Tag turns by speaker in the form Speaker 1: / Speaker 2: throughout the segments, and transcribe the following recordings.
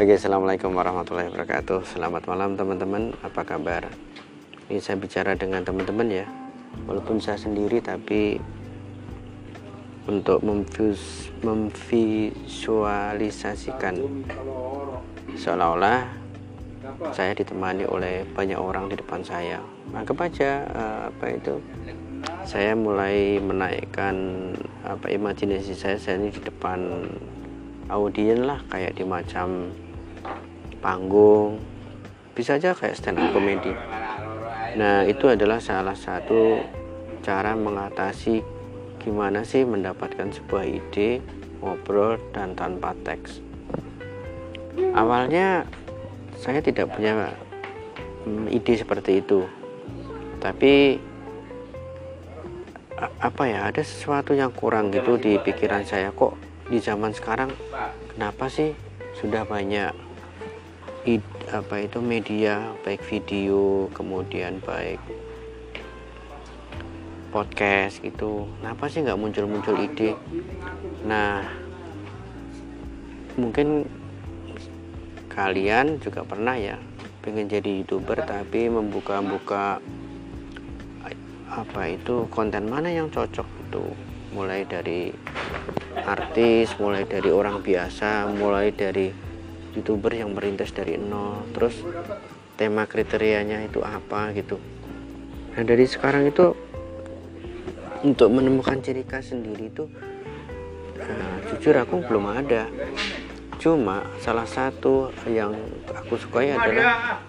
Speaker 1: Oke, assalamualaikum warahmatullahi wabarakatuh. Selamat malam teman-teman. Apa kabar? Ini saya bicara dengan teman-teman ya. Walaupun saya sendiri, tapi untuk memvis memvisualisasikan seolah-olah saya ditemani oleh banyak orang di depan saya. Anggap aja uh, apa itu? Saya mulai menaikkan apa imajinasi saya saya ini di depan audien lah kayak di macam panggung. Bisa aja kayak stand up comedy nah itu adalah salah satu cara mengatasi gimana sih mendapatkan sebuah ide ngobrol dan tanpa teks. Awalnya saya tidak punya hmm, ide seperti itu. Tapi apa ya ada sesuatu yang kurang gitu di pikiran saya. Kok di zaman sekarang kenapa sih sudah banyak apa itu media baik video kemudian baik podcast gitu. Kenapa sih nggak muncul-muncul ide? Nah mungkin kalian juga pernah ya pengen jadi youtuber tapi membuka-buka apa itu konten mana yang cocok itu mulai dari artis mulai dari orang biasa mulai dari youtuber yang merintis dari nol. Terus tema kriterianya itu apa gitu. Nah dari sekarang itu untuk menemukan ciri khas sendiri itu nah, jujur aku belum ada. Cuma salah satu yang aku sukai adalah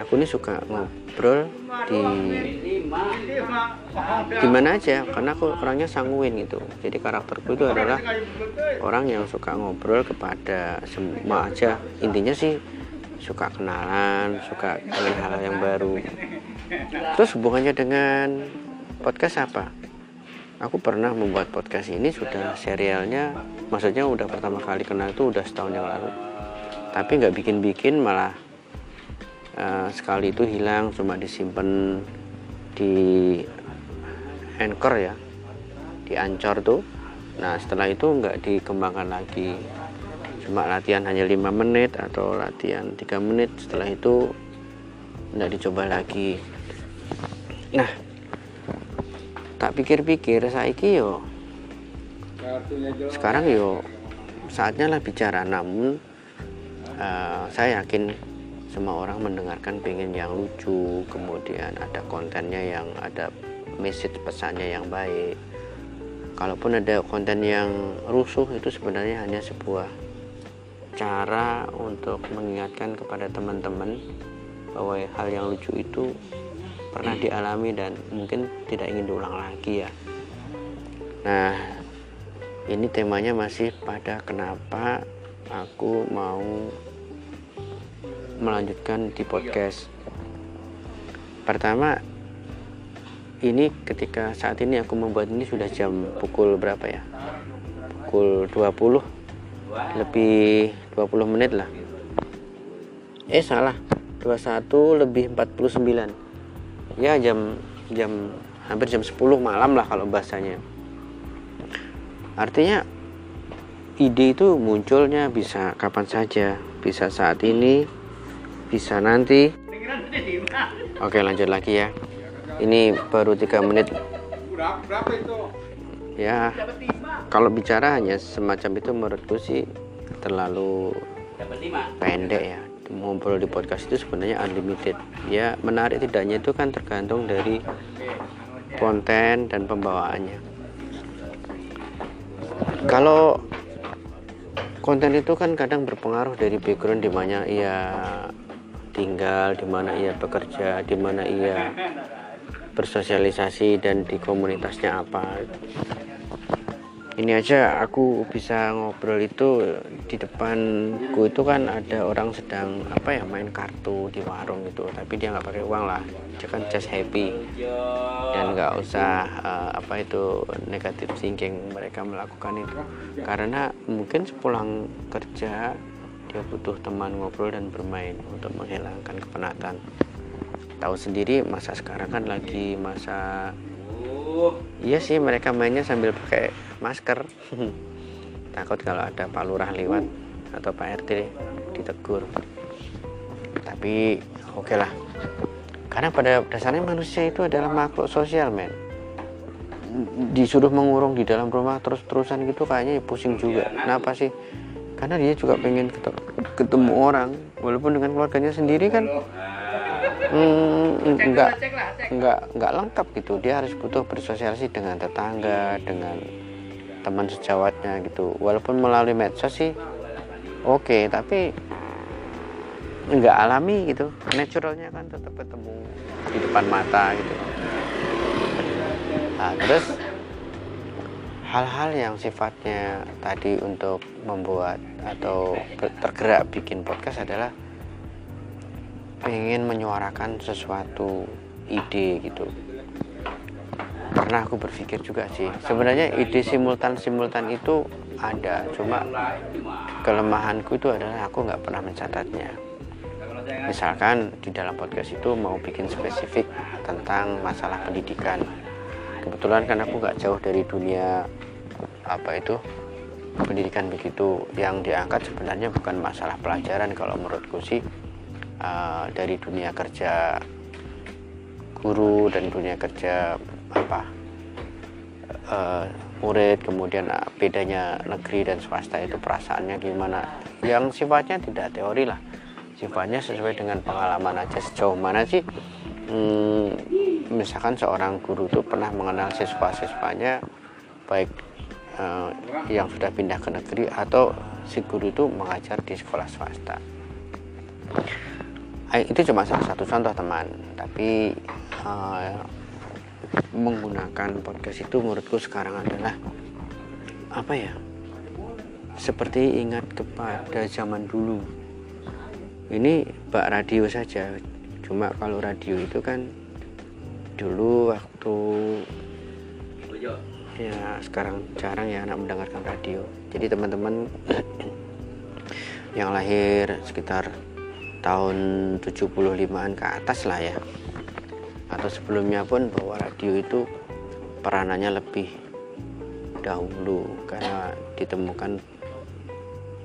Speaker 1: aku ini suka ngobrol di di mana aja karena aku orangnya sanguin gitu. Jadi karakterku itu adalah orang yang suka ngobrol kepada semua aja. Intinya sih suka kenalan suka dengan hal-hal yang baru. Terus hubungannya dengan podcast apa? Aku pernah membuat podcast ini sudah serialnya maksudnya udah pertama kali kenal itu udah setahun yang lalu. Tapi nggak bikin-bikin malah uh, sekali itu hilang cuma disimpan di anchor ya. Di ancor tuh. Nah setelah itu nggak dikembangkan lagi. Cuma latihan hanya lima menit atau latihan tiga menit. Setelah itu nggak dicoba lagi. Nah tak pikir-pikir saya yo. Sekarang yo saatnya lah bicara. Namun uh, saya yakin semua orang mendengarkan pengen yang lucu kemudian ada kontennya yang ada message pesannya yang baik. Kalaupun ada konten yang rusuh itu sebenarnya hanya sebuah cara untuk mengingatkan kepada teman-teman bahwa hal yang lucu itu pernah dialami dan mungkin tidak ingin diulang lagi ya. Nah ini temanya masih pada kenapa aku mau melanjutkan di podcast. Pertama ini ketika saat ini aku membuat ini sudah jam pukul berapa ya? Pukul 20 lebih 20 menit lah. Eh salah. 21 lebih 49 ya jam jam hampir jam 10 malam lah kalau bahasanya. Artinya ide itu munculnya bisa kapan saja. Bisa saat ini bisa nanti. Oke lanjut lagi ya. Ini baru tiga menit. Ya kalau bicara hanya semacam itu menurutku sih terlalu pendek ya. Ngobrol di podcast itu sebenarnya unlimited. Ya menarik tidaknya itu kan tergantung dari konten dan pembawaannya. Kalau konten itu kan kadang berpengaruh dari background di mana ia tinggal, di mana ia bekerja, di mana ia bersosialisasi dan di komunitasnya apa. Ini aja aku bisa ngobrol itu di depanku itu kan ada orang sedang apa ya main kartu di warung itu tapi dia nggak pakai uang lah. Dia kan just happy. Dan nggak usah uh, apa itu negatif thinking mereka melakukan itu. Karena mungkin sepulang kerja dia butuh teman ngobrol dan bermain untuk menghilangkan kepenatan. Tahu sendiri masa sekarang kan lagi masa iya sih mereka mainnya sambil pakai masker. Takut kalau ada Pak Lurah lewat atau Pak RT ditegur. Tapi oke okay lah. Karena pada dasarnya manusia itu adalah makhluk sosial men. Disuruh mengurung di dalam rumah terus-terusan gitu kayaknya pusing juga. Kenapa sih karena dia juga pengen ketemu orang walaupun dengan keluarganya sendiri kan. Hmm, enggak enggak enggak lengkap gitu. Dia harus butuh bersosialisasi dengan tetangga dengan teman sejawatnya gitu. Walaupun melalui medsos sih oke okay, tapi enggak alami gitu. Naturalnya kan tetap ketemu di depan mata gitu. Nah terus hal-hal yang sifatnya tadi untuk membuat atau tergerak bikin podcast adalah pengen menyuarakan sesuatu ide gitu. Pernah aku berpikir juga sih sebenarnya ide simultan simultan itu ada cuma kelemahanku itu adalah aku nggak pernah mencatatnya. Misalkan di dalam podcast itu mau bikin spesifik tentang masalah pendidikan kebetulan kan aku nggak jauh dari dunia apa itu pendidikan begitu. Yang diangkat sebenarnya bukan masalah pelajaran kalau menurutku sih uh, dari dunia kerja guru dan dunia kerja apa uh, murid kemudian uh, bedanya negeri dan swasta itu perasaannya gimana. Yang sifatnya tidak teori lah. Sifatnya sesuai dengan pengalaman aja. Sejauh mana sih? Hmm, misalkan seorang guru itu pernah mengenal siswa-siswanya baik uh, yang sudah pindah ke negeri atau si guru itu mengajar di sekolah swasta. Itu cuma salah satu contoh teman. Tapi uh, menggunakan podcast itu menurutku sekarang adalah apa ya seperti ingat kepada zaman dulu. Ini bak radio saja. Cuma kalau radio itu kan dulu waktu ya sekarang jarang ya anak mendengarkan radio. Jadi teman-teman yang lahir sekitar tahun 75an ke atas lah ya. Atau sebelumnya pun bahwa radio itu peranannya lebih dahulu karena ditemukan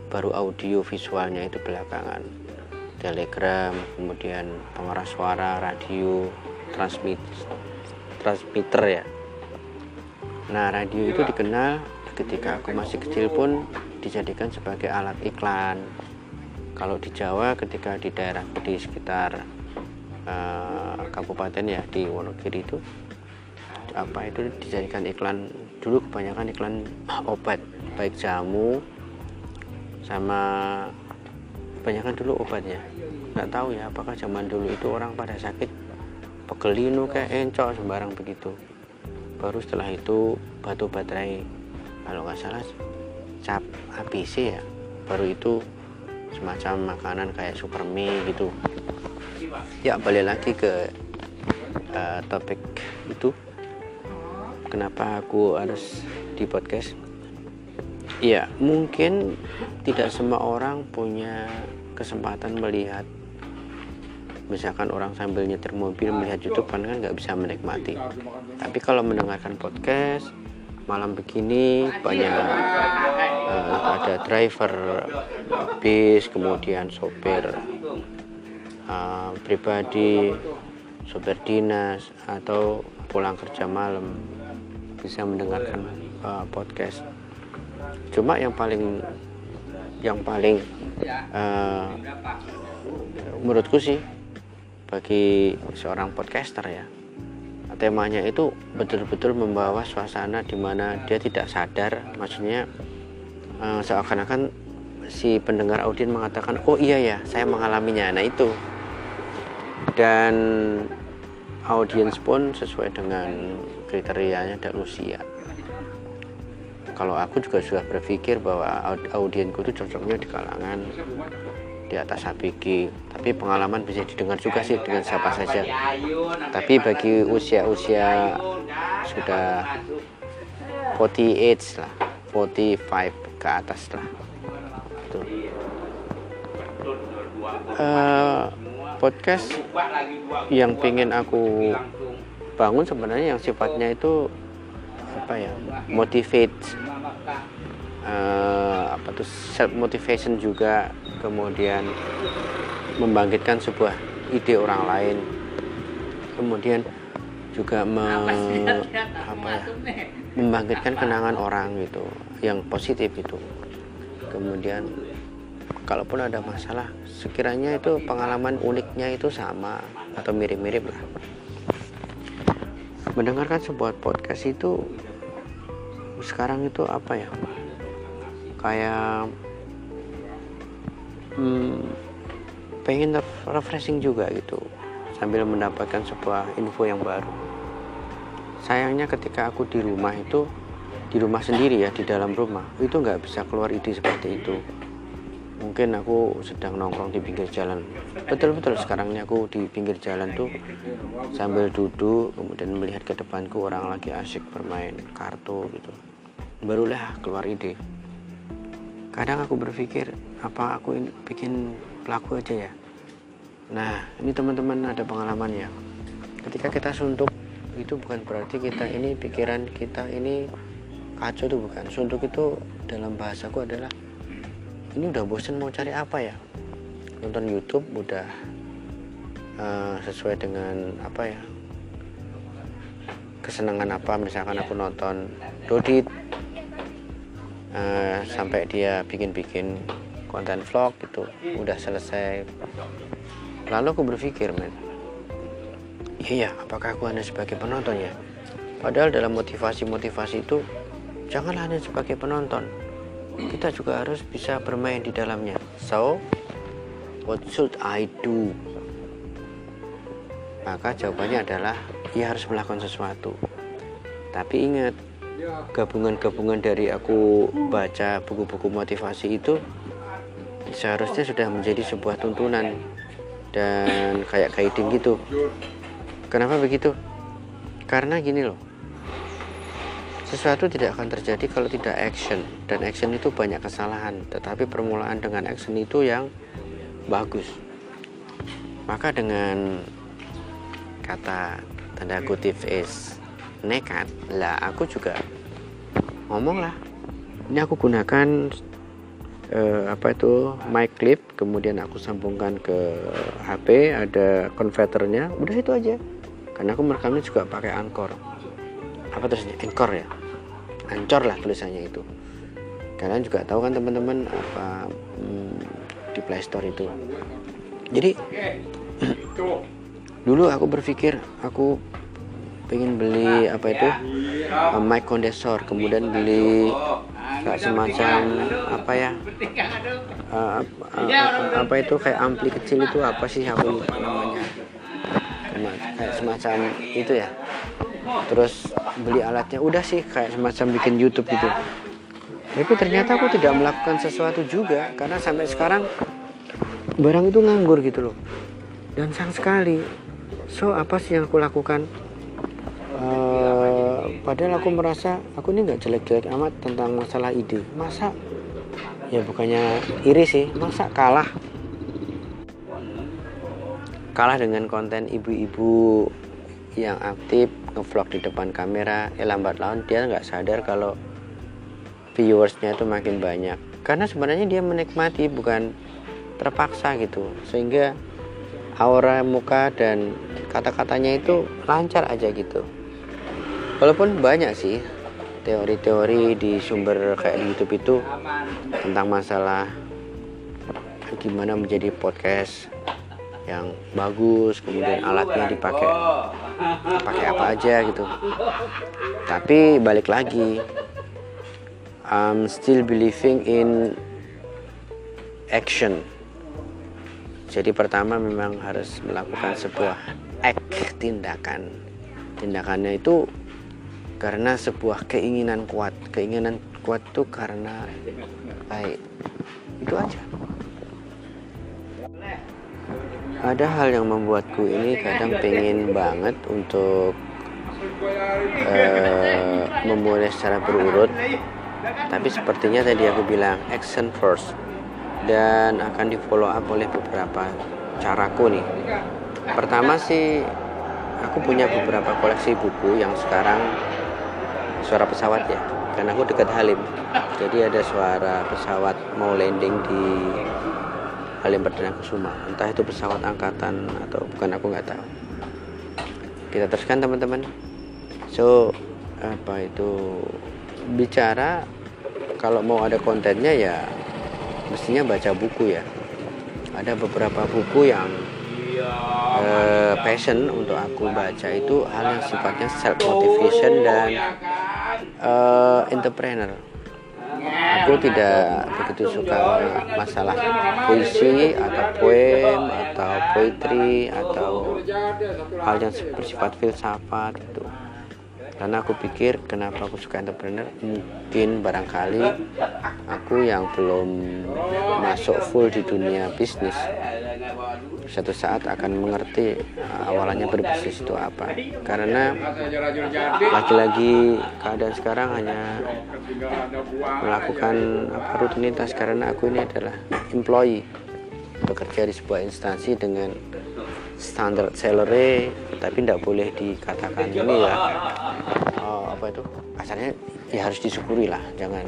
Speaker 1: baru audio visualnya itu belakangan. Telegram kemudian pengeras suara radio transmit transmitter ya. Nah radio itu dikenal ketika aku masih kecil pun dijadikan sebagai alat iklan. Kalau di Jawa ketika di daerah di sekitar uh, kabupaten ya di Wonogiri itu apa itu dijadikan iklan? Dulu kebanyakan iklan obat baik jamu sama kebanyakan dulu obatnya. Nggak tahu ya apakah zaman dulu itu orang pada sakit pegelinu kayak encok sembarang begitu. Baru setelah itu batu baterai. Kalau nggak salah cap ABC ya. Baru itu semacam makanan kayak super mie gitu. Ya balik lagi ke uh, topik itu. Kenapa aku harus di podcast? Ya mungkin tidak semua orang punya kesempatan melihat misalkan orang sambil nyetir mobil melihat YouTube kan kan nggak bisa menikmati. Tapi kalau mendengarkan podcast malam begini banyak uh, ada driver bis kemudian sopir uh, pribadi sopir dinas atau pulang kerja malam bisa mendengarkan uh, podcast. Cuma yang paling yang paling uh, menurutku sih bagi seorang podcaster ya. Temanya itu betul-betul membawa suasana di mana dia tidak sadar. Maksudnya uh, seakan-akan si pendengar audien mengatakan oh iya ya saya mengalaminya. Nah itu. Dan audiens pun sesuai dengan kriterianya dan usia. Kalau aku juga sudah berpikir bahwa audienku itu cocoknya di kalangan di atas ABG tapi pengalaman bisa didengar juga sih dengan siapa saja. Tapi bagi usia-usia sudah 48 lah 45 ke atas lah. Itu uh, podcast yang pengen aku bangun sebenarnya yang sifatnya itu apa ya motivate uh, apa tuh self motivation juga kemudian membangkitkan sebuah ide orang lain. Kemudian juga me, apa ya, membangkitkan kenangan orang gitu yang positif itu kemudian kalaupun ada masalah sekiranya itu pengalaman uniknya itu sama atau mirip-mirip lah. Mendengarkan sebuah podcast itu sekarang itu apa ya? Kayak hmm, pengen refreshing juga gitu sambil mendapatkan sebuah info yang baru. Sayangnya ketika aku di rumah itu di rumah sendiri ya di dalam rumah itu nggak bisa keluar ide seperti itu. Mungkin aku sedang nongkrong di pinggir jalan. Betul-betul sekarang ini aku di pinggir jalan tuh sambil duduk kemudian melihat ke depanku orang lagi asyik bermain kartu gitu. Barulah keluar ide kadang aku berpikir apa aku bikin pelaku aja ya Nah, ini teman-teman ada pengalaman ya. Ketika kita suntuk itu bukan berarti kita ini pikiran kita ini kacau tuh bukan. Suntuk itu dalam bahasaku adalah ini udah bosen mau cari apa ya? Nonton YouTube udah uh, sesuai dengan apa ya? Kesenangan apa misalkan aku nonton Dodit uh, sampai dia bikin-bikin konten vlog gitu udah selesai Lalu aku berpikir, men, iya, apakah aku hanya sebagai penonton ya? Padahal dalam motivasi-motivasi itu, janganlah hanya sebagai penonton. Kita juga harus bisa bermain di dalamnya. So, what should I do? Maka jawabannya adalah, ya harus melakukan sesuatu. Tapi ingat, gabungan-gabungan dari aku baca buku-buku motivasi itu seharusnya sudah menjadi sebuah tuntunan dan kayak guiding gitu. Kenapa begitu? Karena gini loh. Sesuatu tidak akan terjadi kalau tidak action dan action itu banyak kesalahan tetapi permulaan dengan action itu yang bagus. Maka dengan kata tanda kutip is nekat. Lah aku juga ngomong lah. Ini aku gunakan uh, apa itu mic clip kemudian aku sambungkan ke HP ada konverternya udah itu aja. Karena aku merekamnya juga pakai Anchor apa terusnya Anchor ya? Ancor lah tulisannya itu. Kalian juga tahu kan teman-teman apa hmm, di Play Store itu. Jadi dulu aku berpikir aku pengen beli apa itu uh, mic condenser. Kemudian beli kayak semacam apa ya uh, uh, apa itu kayak ampli kecil itu apa sih aku namanya. Kayak semacam itu ya. Terus beli alatnya. Udah sih kayak semacam bikin YouTube gitu. Tapi ternyata aku tidak melakukan sesuatu juga karena sampai sekarang barang itu nganggur gitu loh. Dan sayang sekali. So apa sih yang aku lakukan padahal aku merasa aku ini nggak jelek-jelek amat tentang masalah ide. Masa? Ya bukannya iri sih. Masa kalah? Kalah dengan konten ibu-ibu yang aktif ngevlog di depan kamera eh lambat laun dia nggak sadar kalau viewersnya itu makin banyak. Karena sebenarnya dia menikmati bukan terpaksa gitu. Sehingga aura muka dan kata-katanya itu lancar aja gitu walaupun banyak sih teori-teori di sumber kayak di YouTube itu tentang masalah gimana menjadi podcast yang bagus kemudian alatnya dipakai pakai apa aja gitu. Tapi balik lagi I'm still believing in action. Jadi pertama memang harus melakukan sebuah act tindakan. Tindakannya itu karena sebuah keinginan kuat. Keinginan kuat tuh karena baik. Itu aja. Ada hal yang membuatku ini kadang pengen banget untuk uh, memulai secara berurut. Tapi sepertinya tadi aku bilang action first. Dan akan di follow up oleh beberapa caraku nih. Pertama sih aku punya beberapa koleksi buku yang sekarang suara pesawat ya. Karena aku dekat Halim. Jadi ada suara pesawat mau landing di Halim Perdana Kusuma. Entah itu pesawat angkatan atau bukan aku nggak tahu. Kita teruskan teman-teman. So apa itu? Bicara kalau mau ada kontennya ya mestinya baca buku ya. Ada beberapa buku yang uh, passion untuk aku baca itu hal yang sifatnya self motivation dan uh, entrepreneur. Aku tidak begitu suka masalah puisi atau poem atau poetry atau hal yang bersifat filsafat itu karena aku pikir kenapa aku suka entrepreneur mungkin barangkali aku yang belum masuk full di dunia bisnis. Satu saat akan mengerti uh, awalannya berbisnis itu apa. Karena lagi-lagi keadaan sekarang hanya melakukan rutinitas. Karena aku ini adalah employee bekerja di sebuah instansi dengan standar salary tapi tidak boleh dikatakan ini ya. Oh, apa itu? Asalnya ya harus disyukuri lah jangan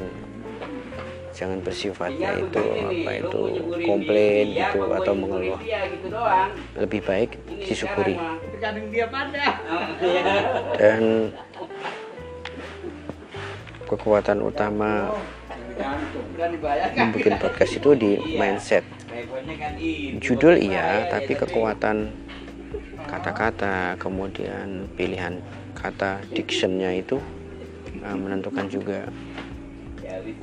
Speaker 1: jangan bersifatnya itu apa itu komplain itu atau mengeluh. Lebih baik disyukuri. Dan kekuatan utama membuat podcast itu di mindset. Judul iya tapi kekuatan kata-kata kemudian pilihan kata dictionnya itu uh, menentukan juga.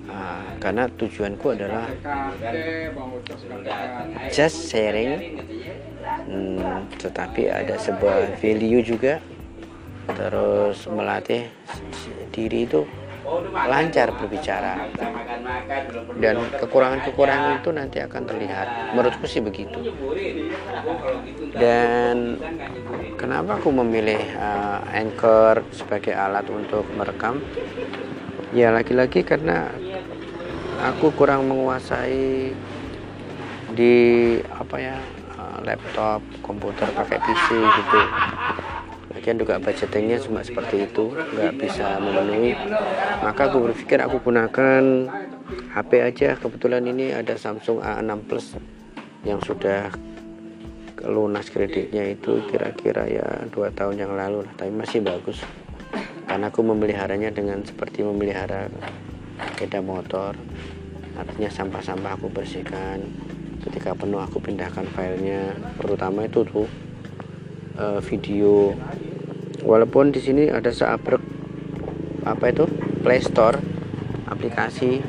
Speaker 1: Uh, karena tujuanku adalah just sharing hmm, tetapi ada sebuah value juga. Terus melatih diri itu lancar berbicara. Dan kekurangan-kekurangan itu nanti akan terlihat. Menurutku sih begitu. Dan kenapa aku memilih uh, anchor sebagai alat untuk merekam? Ya lagi-lagi karena aku kurang menguasai di apa ya uh, laptop komputer pakai PC gitu lagian juga budgetingnya cuma seperti itu nggak bisa memenuhi. Maka aku berpikir aku gunakan HP aja. Kebetulan ini ada Samsung A6 Plus yang sudah lunas kreditnya itu kira-kira ya dua tahun yang lalu lah tapi masih bagus. Karena aku memeliharanya dengan seperti memelihara sepeda motor. Artinya sampah-sampah aku bersihkan. Ketika penuh aku pindahkan filenya. Terutama itu tuh uh, video. Walaupun di sini ada seabrek apa itu? Play Store aplikasi.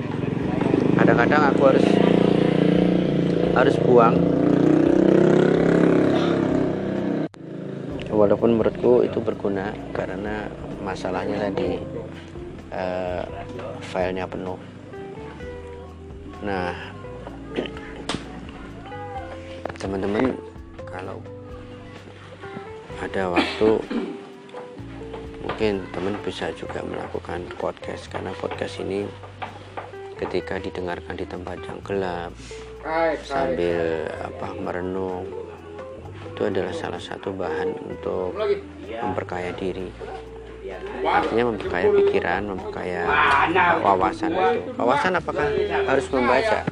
Speaker 1: Kadang-kadang aku harus harus buang. Walaupun menurutku itu berguna karena masalahnya tadi uh, filenya penuh. Nah teman-teman kalau ada waktu mungkin teman bisa juga melakukan podcast. Karena podcast ini ketika didengarkan di tempat yang gelap sambil apa merenung itu adalah salah satu bahan untuk memperkaya diri. Artinya memperkaya pikiran memperkaya wawasan itu. Wawasan apakah harus membaca?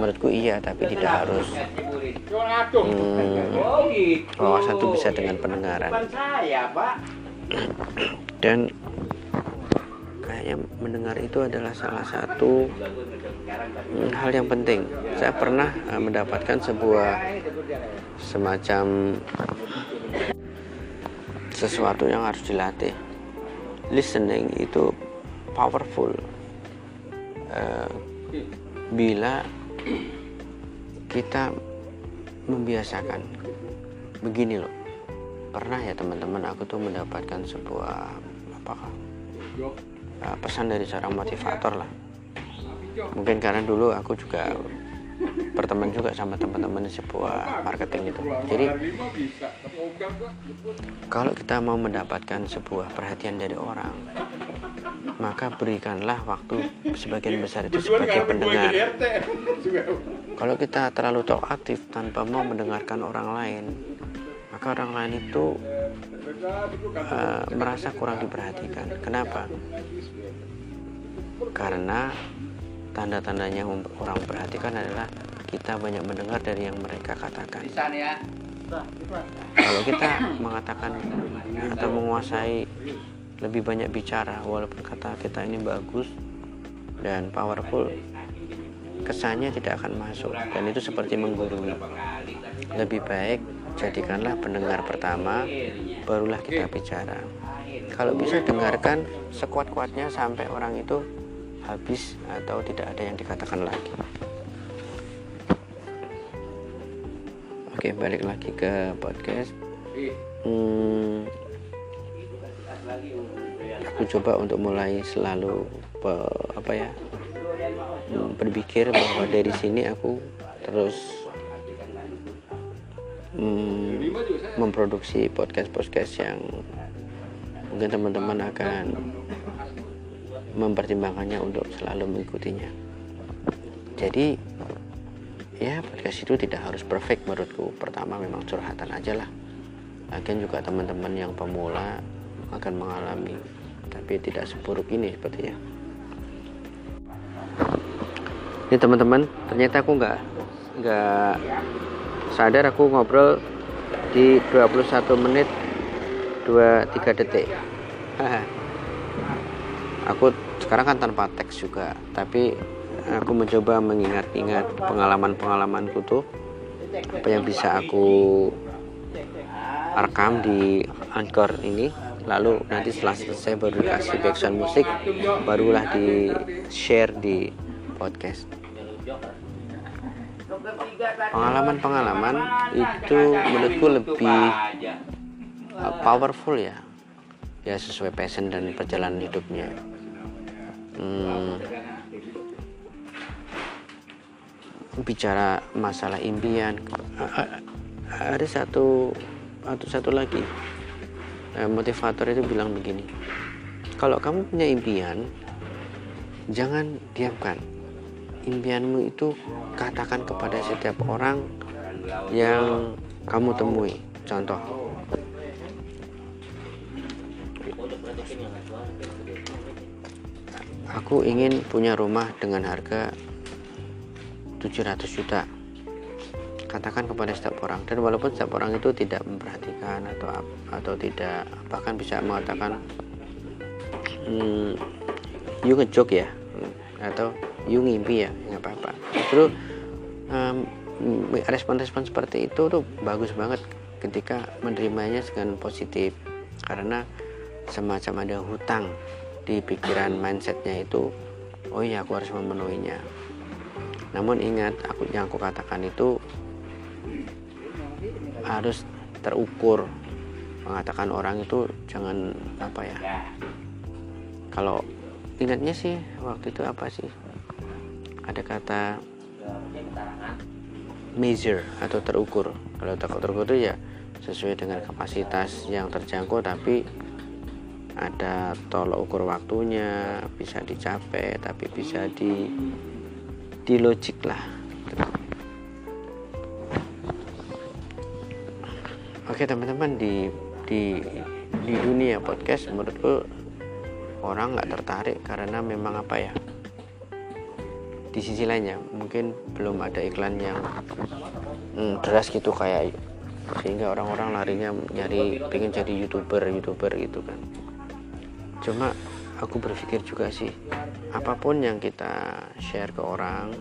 Speaker 1: Menurutku iya tapi tidak harus hmm, wawasan itu bisa dengan pendengaran. Dan kayaknya mendengar itu adalah salah satu hmm, hal yang penting. Saya pernah uh, mendapatkan sebuah semacam sesuatu yang harus dilatih. Listening itu powerful. Uh, bila kita membiasakan. Begini loh pernah ya teman-teman aku tuh mendapatkan sebuah apa uh, pesan dari seorang motivator lah. Mungkin karena dulu aku juga berteman juga sama teman-teman sebuah marketing itu jadi kalau kita mau mendapatkan sebuah perhatian dari orang maka berikanlah waktu sebagian besar itu sebagai pendengar. kalau kita terlalu talk aktif tanpa mau mendengarkan orang lain maka orang lain itu uh, merasa kurang diperhatikan. Kenapa? Karena tanda-tandanya orang perhatikan adalah kita banyak mendengar dari yang mereka katakan. Kalau kita mengatakan atau menguasai lebih banyak bicara walaupun kata kita ini bagus dan powerful kesannya tidak akan masuk. Dan itu seperti menggurui. Lebih baik jadikanlah pendengar pertama barulah kita bicara. Kalau bisa dengarkan sekuat-kuatnya sampai orang itu habis atau tidak ada yang dikatakan lagi. Oke balik lagi ke podcast. Hmm, aku coba untuk mulai selalu apa ya berpikir bahwa dari sini aku terus mm, memproduksi podcast-podcast yang mungkin teman-teman akan mempertimbangkannya untuk selalu mengikutinya. Jadi ya podcast itu tidak harus perfect menurutku. Pertama memang curhatan aja lah. Lagian juga teman-teman yang pemula akan mengalami tapi tidak seburuk ini sepertinya. Ini teman-teman ternyata aku nggak nggak sadar aku ngobrol di 21 menit 23 detik. Aku sekarang kan tanpa teks juga tapi aku mencoba mengingat-ingat pengalaman-pengalamanku tuh. Apa yang bisa aku rekam di Anchor ini lalu nanti setelah selesai baru dikasih background musik barulah di share di podcast. Pengalaman-pengalaman itu menurutku lebih uh, powerful ya. Ya sesuai passion dan perjalanan hidupnya. Hmm, bicara masalah impian ada satu atau satu lagi motivator itu bilang begini kalau kamu punya impian jangan diamkan. Impianmu itu katakan kepada setiap orang yang kamu temui. Contoh. Aku ingin punya rumah dengan harga 700 juta katakan kepada setiap orang. Dan walaupun setiap orang itu tidak memperhatikan atau atau tidak bahkan bisa mengatakan hmm, you ngejok ya? Atau you ngimpi ya? Nggak apa-apa. Justru um, respon-respon seperti itu tuh bagus banget ketika menerimanya dengan positif. Karena semacam ada hutang di pikiran mindsetnya itu oh iya aku harus memenuhinya. Namun ingat aku yang aku katakan itu harus terukur. Mengatakan orang itu jangan apa ya. Kalau ingatnya sih waktu itu apa sih? Ada kata measure atau terukur. Kalau terukur itu ya sesuai dengan kapasitas yang terjangkau tapi ada tolok ukur waktunya bisa dicapai tapi bisa di di logik lah Oke teman-teman di di di dunia podcast menurutku orang nggak tertarik karena memang apa ya di sisi lainnya mungkin belum ada iklan yang hmm, deras gitu kayak sehingga orang-orang larinya nyari pengen jadi youtuber youtuber gitu kan. Cuma aku berpikir juga sih apa pun yang kita share ke orang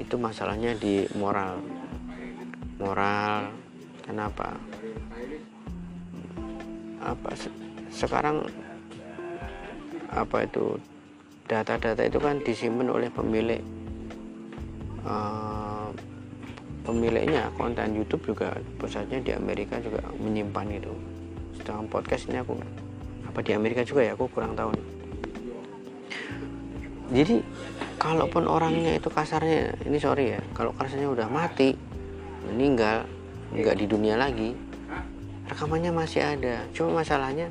Speaker 1: itu masalahnya di moral. Moral kenapa apa sekarang apa itu data-data itu kan disimpan oleh pemilik uh, pemiliknya. Konten YouTube juga pusatnya di Amerika juga menyimpan itu. Sedangkan podcast ini aku apa di Amerika juga ya aku kurang tahu. Jadi kalaupun orangnya itu kasarnya ini sorry ya kalau kasarnya udah mati meninggal nggak di dunia lagi rekamannya masih ada. Cuma masalahnya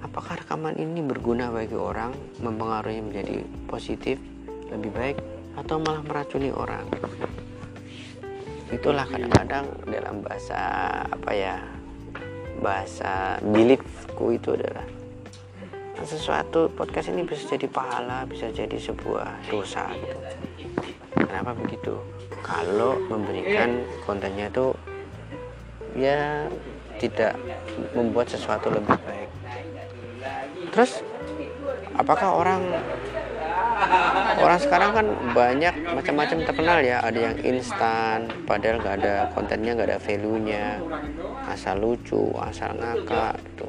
Speaker 1: apakah rekaman ini berguna bagi orang mempengaruhi menjadi positif lebih baik atau malah meracuni orang? Itulah kadang-kadang dalam bahasa apa ya bahasa beliefku itu adalah sesuatu podcast ini bisa jadi pahala bisa jadi sebuah dosa. Gitu kenapa begitu? Kalau memberikan kontennya itu ya tidak membuat sesuatu lebih baik. Terus apakah orang orang sekarang kan banyak macam-macam terkenal ya. Ada yang instan padahal nggak ada kontennya nggak ada value nya asal lucu asal ngakak gitu.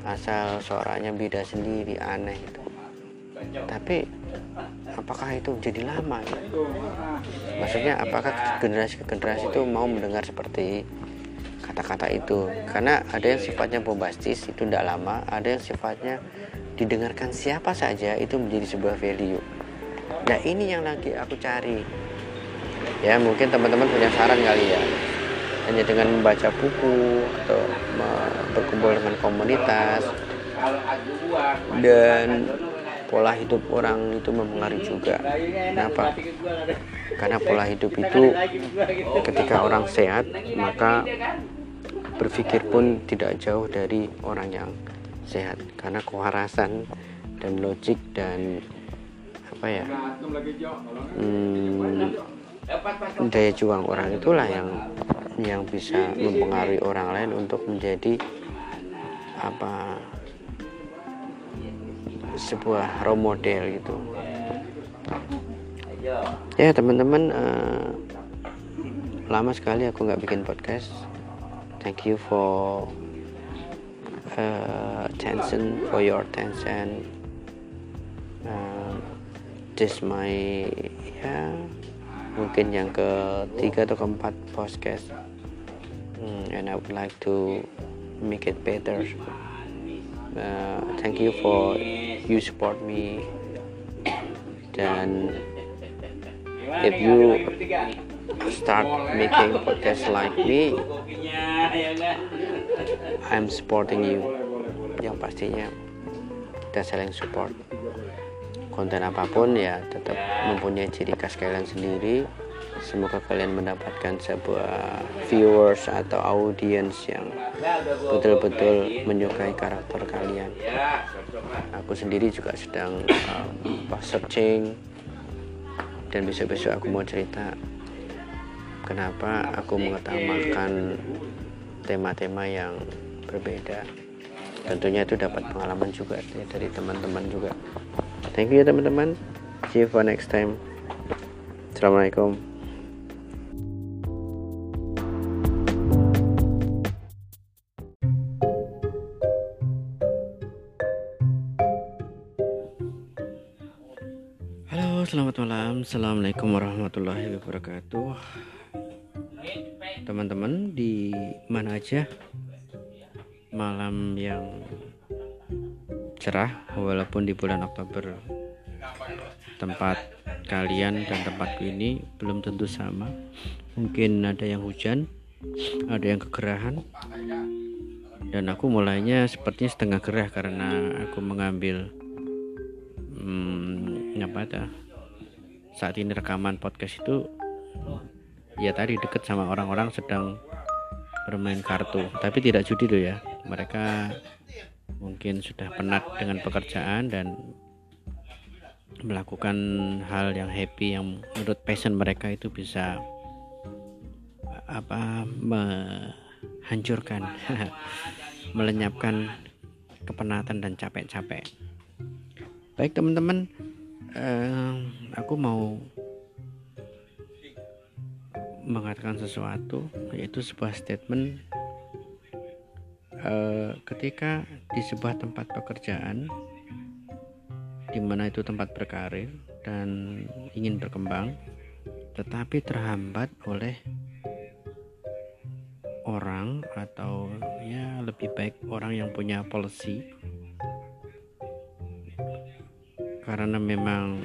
Speaker 1: Asal suaranya beda sendiri aneh itu tapi apakah itu jadi lama ya? maksudnya apakah generasi ke generasi itu mau mendengar seperti kata-kata itu. Karena ada yang sifatnya bombastis itu tidak lama. Ada yang sifatnya didengarkan siapa saja itu menjadi sebuah value. Nah ini yang lagi aku cari. Ya mungkin teman-teman punya saran kali ya. Hanya dengan membaca buku atau berkumpul dengan komunitas. Dan pola hidup orang itu mempengaruhi juga. Kenapa? Karena pola hidup itu ketika orang sehat maka berpikir pun tidak jauh dari orang yang sehat. Karena kewarasan dan logik dan apa ya hmm, daya juang orang itulah yang yang bisa mempengaruhi orang lain untuk menjadi apa sebuah role model gitu. Ya teman-teman uh, lama sekali aku nggak bikin podcast thank you for uh, attention for your attention. Uh, this my ya mungkin yang ketiga atau keempat podcast. Mm, and I would like to make it better. Uh, thank you for you support me. Dan if you start making podcast like me. I'm supporting you. Yang pastinya kita saling support. Konten apa pun ya tetap mempunyai ciri khas kalian sendiri. Semoga kalian mendapatkan sebuah viewers atau audience yang betul-betul menyukai karakter kalian. Aku sendiri juga sedang um, searching. Dan besok-besok aku mau cerita kenapa aku mengutamakan tema-tema yang berbeda? Tentunya itu dapat pengalaman juga ya, dari teman-teman juga. Thank you ya teman-teman. See you for next time. Assalamualaikum. Halo, selamat malam. Assalamualaikum warahmatullahi wabarakatuh. Teman-teman di mana aja malam yang cerah walaupun di bulan Oktober tempat kalian dan tempatku ini belum tentu sama. Mungkin ada yang hujan ada yang kegerahan dan aku mulainya sepertinya setengah gerah karena aku mengambil hmm, apa ada saat ini rekaman podcast itu ya tadi deket sama orang-orang sedang bermain kartu. Tapi tidak judi loh ya. Mereka mungkin sudah penat dengan pekerjaan dan melakukan hal yang happy yang menurut passion mereka itu bisa apa menghancurkan melenyapkan kepenatan dan capek-capek. Baik teman-teman eh, aku mau mengatakan sesuatu yaitu sebuah statement Eh, ketika di sebuah tempat pekerjaan di mana itu tempat berkarir dan ingin berkembang tetapi terhambat oleh orang atau ya lebih baik orang yang punya policy. Karena memang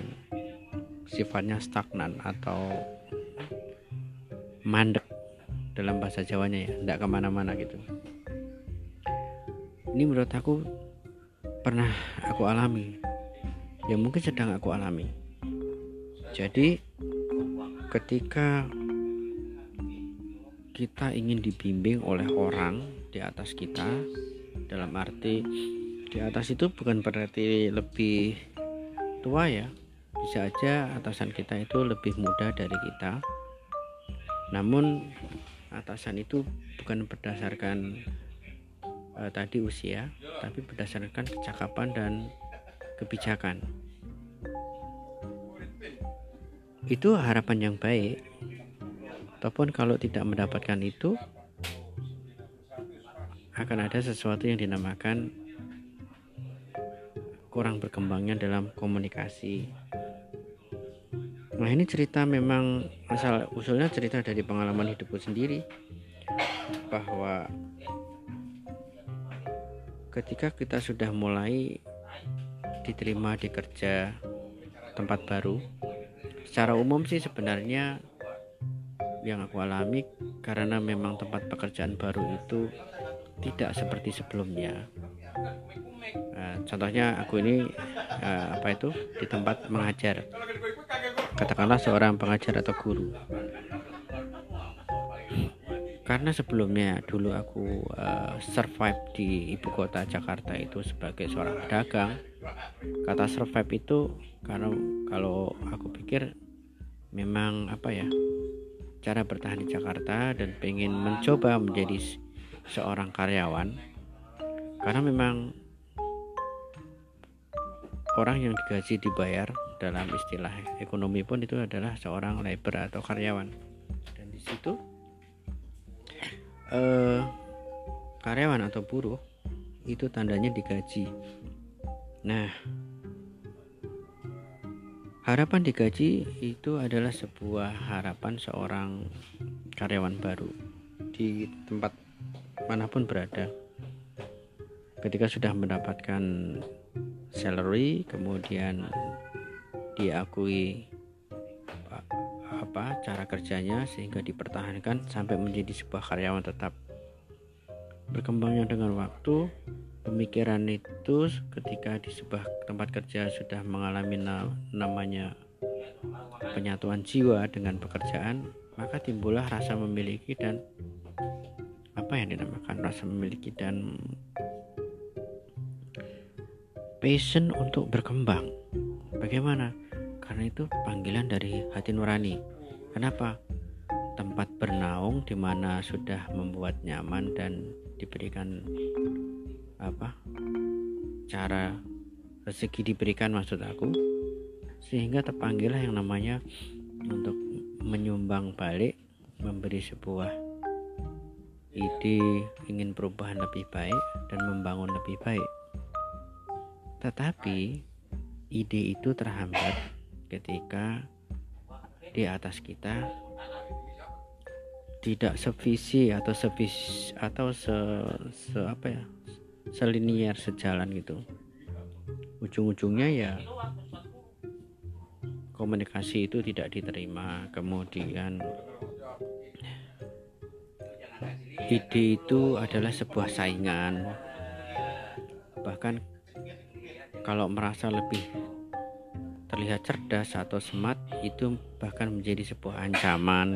Speaker 1: sifatnya stagnan atau mandek dalam bahasa Jawanya ya tidak ke mana-mana gitu. Ini menurut aku pernah aku alami. Ya mungkin sedang aku alami. Jadi ketika kita ingin dibimbing oleh orang di atas kita dalam arti di atas itu bukan berarti lebih tua ya bisa aja atasan kita itu lebih muda dari kita namun atasan itu bukan berdasarkan uh, tadi usia tapi berdasarkan kecakapan dan kebijakan. Itu harapan yang baik. Ataupun kalau tidak mendapatkan itu akan ada sesuatu yang dinamakan kurang berkembangnya dalam komunikasi Nah ini cerita memang asal usulnya cerita dari pengalaman hidupku sendiri bahwa ketika kita sudah mulai diterima di kerja tempat baru secara umum sih sebenarnya yang aku alami karena memang tempat pekerjaan baru itu tidak seperti sebelumnya. Uh, contohnya aku ini uh, apa itu? Di tempat mengajar katakanlah seorang pengajar atau guru. Karena sebelumnya dulu aku uh, survive di ibu kota Jakarta itu sebagai seorang pedagang. Kata survive itu karena kalau aku pikir memang apa ya cara bertahan di Jakarta dan pengen mencoba menjadi seorang karyawan. Karena memang orang yang digaji dibayar dalam istilah ekonomi pun itu adalah seorang labor atau karyawan. Dan di situ eh, karyawan atau buruh itu tandanya digaji. Nah harapan digaji itu adalah sebuah harapan seorang karyawan baru di tempat mana pun berada. Ketika sudah mendapatkan salary kemudian diakui apa cara kerjanya sehingga dipertahankan sampai menjadi sebuah karyawan tetap. Berkembangnya dengan waktu pemikiran itu ketika di sebuah tempat kerja sudah mengalami namanya penyatuan jiwa dengan pekerjaan maka timbullah rasa memiliki dan apa yang dinamakan rasa memiliki dan passion untuk berkembang. Bagaimana karena itu panggilan dari hati nurani. Kenapa? Tempat bernaung di mana sudah membuat nyaman dan diberikan apa? Cara rezeki diberikan maksud aku sehingga terpanggillah yang namanya untuk menyumbang balik memberi sebuah ide ingin perubahan lebih baik dan membangun lebih baik tetapi ide itu terhambat ketika di atas kita tidak sevisi atau sevis atau se, se apa ya? Selinier sejalan gitu. Ujung-ujungnya ya komunikasi itu tidak diterima. Kemudian ide itu adalah sebuah saingan. Bahkan kalau merasa lebih terlihat cerdas atau smart itu bahkan menjadi sebuah ancaman.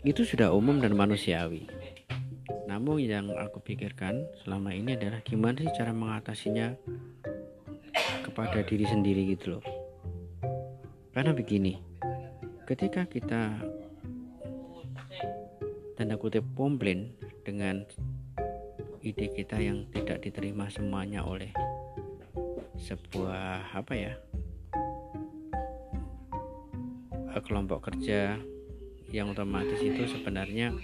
Speaker 1: Itu sudah umum dan manusiawi. Namun yang aku pikirkan selama ini adalah gimana sih cara mengatasinya kepada diri sendiri gitu loh. Karena begini ketika kita tanda kutip komplain dengan ide kita yang tidak diterima semuanya oleh sebuah apa ya kelompok kerja yang otomatis itu sebenarnya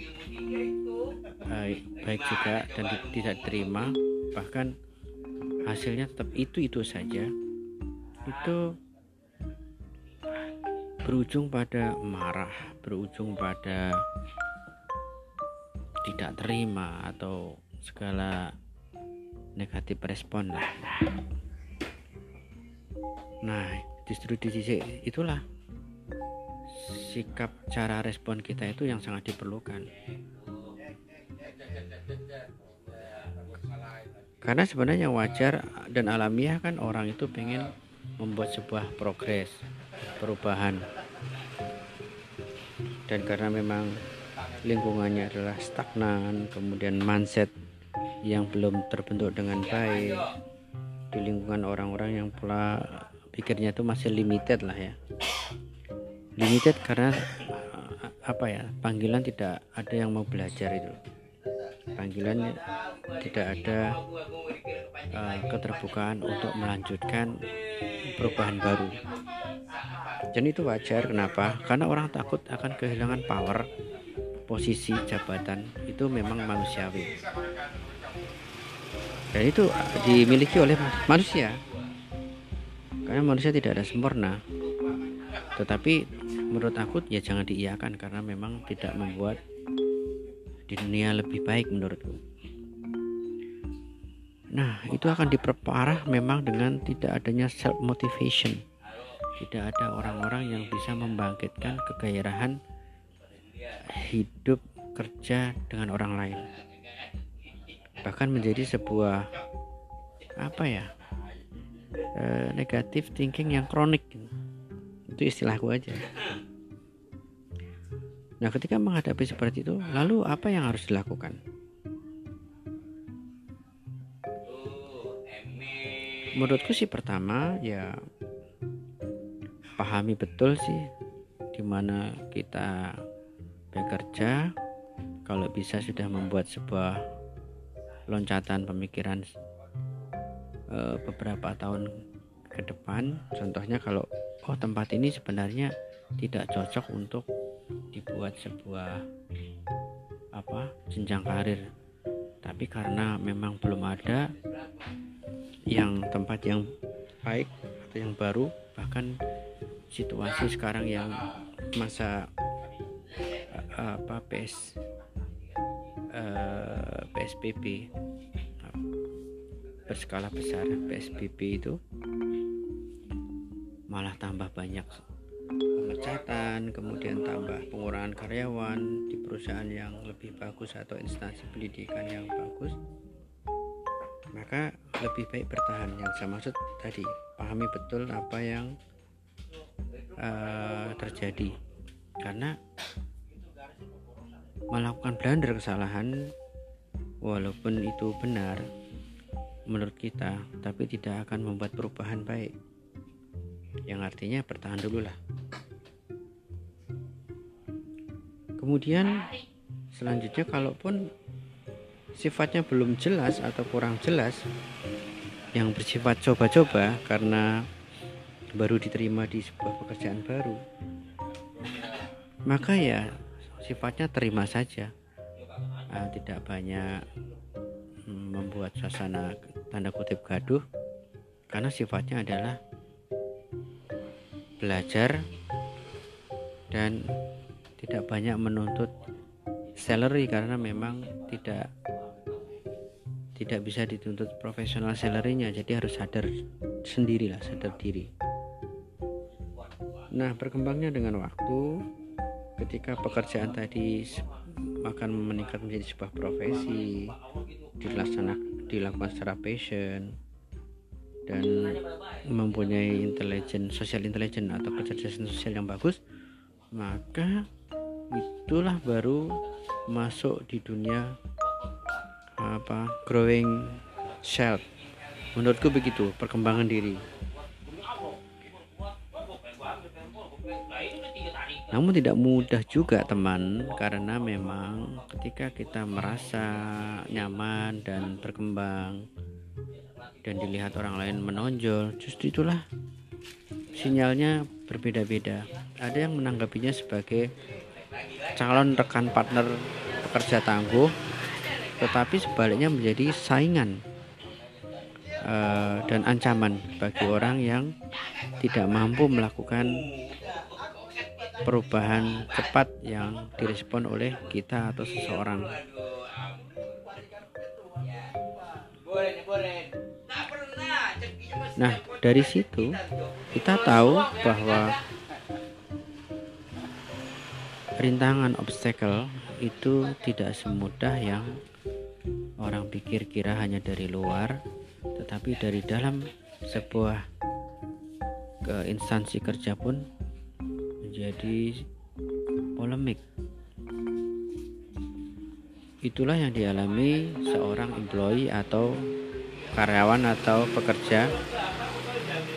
Speaker 1: uh, baik juga dan tidak diterima. Bahkan hasilnya tetap itu itu saja. Itu berujung pada marah berujung pada tidak terima atau segala negatif respon lah. Nah justru di sisi itulah sikap cara respon kita itu yang sangat diperlukan. Karena sebenarnya wajar dan alamiah kan orang itu pengen membuat sebuah progres perubahan. Dan karena memang lingkungannya adalah stagnan kemudian mindset yang belum terbentuk dengan baik di lingkungan orang-orang yang pula pikirnya itu masih limited lah ya limited karena eh, apa ya panggilan tidak ada yang mau belajar itu. Panggilan tidak ada uh, keterbukaan untuk melanjutkan perubahan baru. Dan itu wajar kenapa? Karena orang takut akan kehilangan power posisi jabatan. Itu memang manusiawi. Dan itu dimiliki oleh manusia. Karena manusia tidak ada sempurna. Tetapi menurut aku ya jangan diiakan karena memang tidak membuat di dunia lebih baik menurutku. Nah itu akan diperparah memang dengan tidak adanya self motivation tidak ada orang-orang yang bisa membangkitkan kegairahan hidup kerja dengan orang lain. Bahkan menjadi sebuah apa ya e, negatif thinking yang kronik itu istilahku aja. Nah ketika menghadapi seperti itu lalu apa yang harus dilakukan? Menurutku sih pertama ya pahami betul sih di mana kita bekerja. Kalau bisa sudah membuat sebuah loncatan pemikiran e, beberapa tahun ke depan. Contohnya kalau oh tempat ini sebenarnya tidak cocok untuk dibuat sebuah apa jenjang karir. Tapi karena memang belum ada yang tempat yang baik atau yang baru bahkan situasi sekarang yang masa apa PS uh, eh, PSBB berskala besar PSBB itu malah tambah banyak pemecatan kemudian tambah pengurangan karyawan di perusahaan yang lebih bagus atau instansi pendidikan yang bagus maka lebih baik bertahan yang saya maksud tadi. Pahami betul apa yang uh, terjadi. Karena melakukan blunder kesalahan walaupun itu benar menurut kita tapi tidak akan membuat perubahan baik yang artinya bertahan dulu lah. Kemudian selanjutnya kalaupun sifatnya belum jelas atau kurang jelas yang bersifat coba-coba karena baru diterima di sebuah pekerjaan baru maka ya sifatnya terima saja. Uh, tidak banyak hmm, membuat suasana tanda kutip gaduh karena sifatnya adalah belajar dan tidak banyak menuntut salary karena memang tidak tidak bisa dituntut profesional salarynya. Jadi harus sadar sendirilah sadar diri. Nah berkembangnya dengan waktu ketika pekerjaan tadi akan meningkat menjadi sebuah profesi dilaksanakan dilakukan secara passion dan mempunyai intelijen sosial intelijen atau kecerdasan sosial yang bagus maka itulah baru masuk di dunia apa growing self menurutku begitu perkembangan diri. Namun tidak mudah juga teman karena memang ketika kita merasa nyaman dan berkembang dan dilihat orang lain menonjol, justru itulah sinyalnya berbeda-beda. Ada yang menanggapinya sebagai calon rekan partner pekerja tangguh, tetapi sebaliknya menjadi saingan uh, dan ancaman bagi orang yang tidak mampu melakukan perubahan cepat yang direspon oleh kita atau seseorang. Nah, dari situ kita tahu bahwa rintangan obstacle itu tidak semudah yang orang pikir kira hanya dari luar, tetapi dari dalam sebuah ke instansi kerja pun menjadi polemik. Itulah yang dialami seorang employee atau karyawan atau pekerja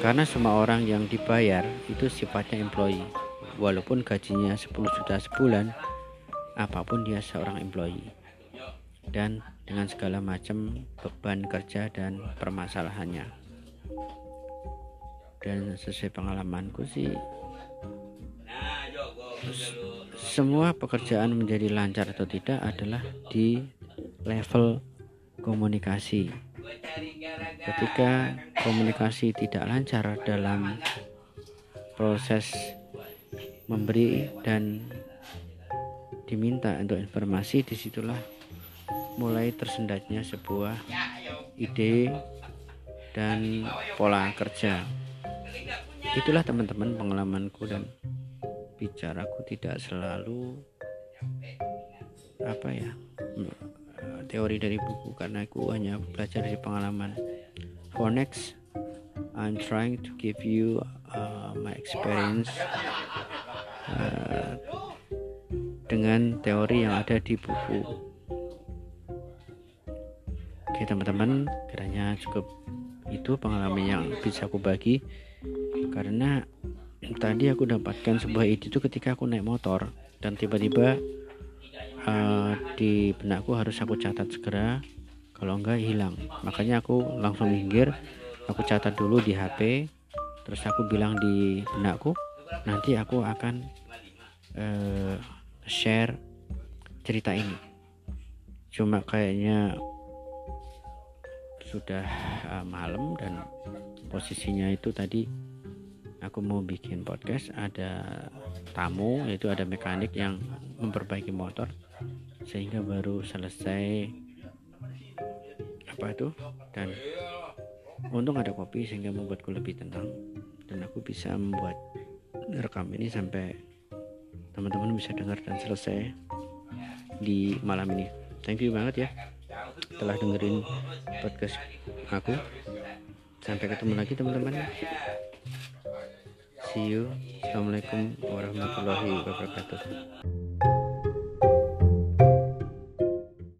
Speaker 1: karena semua orang yang dibayar itu sifatnya employee. Walaupun gajinya 10 juta sebulan apa pun dia seorang employee. Dan dengan segala macam beban kerja dan permasalahannya. Dan sesuai pengalamanku sih semua pekerjaan menjadi lancar atau tidak adalah di level komunikasi. Ketika komunikasi tidak lancar dalam proses memberi dan diminta untuk informasi, di situlah mulai tersendatnya sebuah ide dan pola kerja. Itulah teman-teman pengalamanku dan bicaraku tidak selalu apa ya teori dari buku karena aku hanya belajar dari pengalaman. For next I'm trying to give you uh, my experience uh, dengan teori yang ada di buku. Oke teman-teman kiranya cukup itu pengalaman yang bisa aku bagi karena tadi aku dapatkan sebuah ide itu ketika aku naik motor dan tiba-tiba uh, di benakku harus aku catat segera. Kalau enggak hilang. Makanya aku langsung minggir. Aku catat dulu di HP terus aku bilang di benakku nanti aku akan uh, share cerita ini. Cuma kayaknya sudah uh, malam dan posisinya itu tadi aku mau bikin podcast. Ada tamu yaitu ada mekanik yang memperbaiki motor sehingga baru selesai apa itu? Dan untung ada kopi sehingga membuatku lebih tenang. Dan aku bisa membuat rekam ini sampai teman-teman bisa dengar dan selesai di malam ini. Thank you banget ya telah dengerin podcast aku. Sampai ketemu lagi teman-teman. See you. Assalamualaikum warahmatullahi wabarakatuh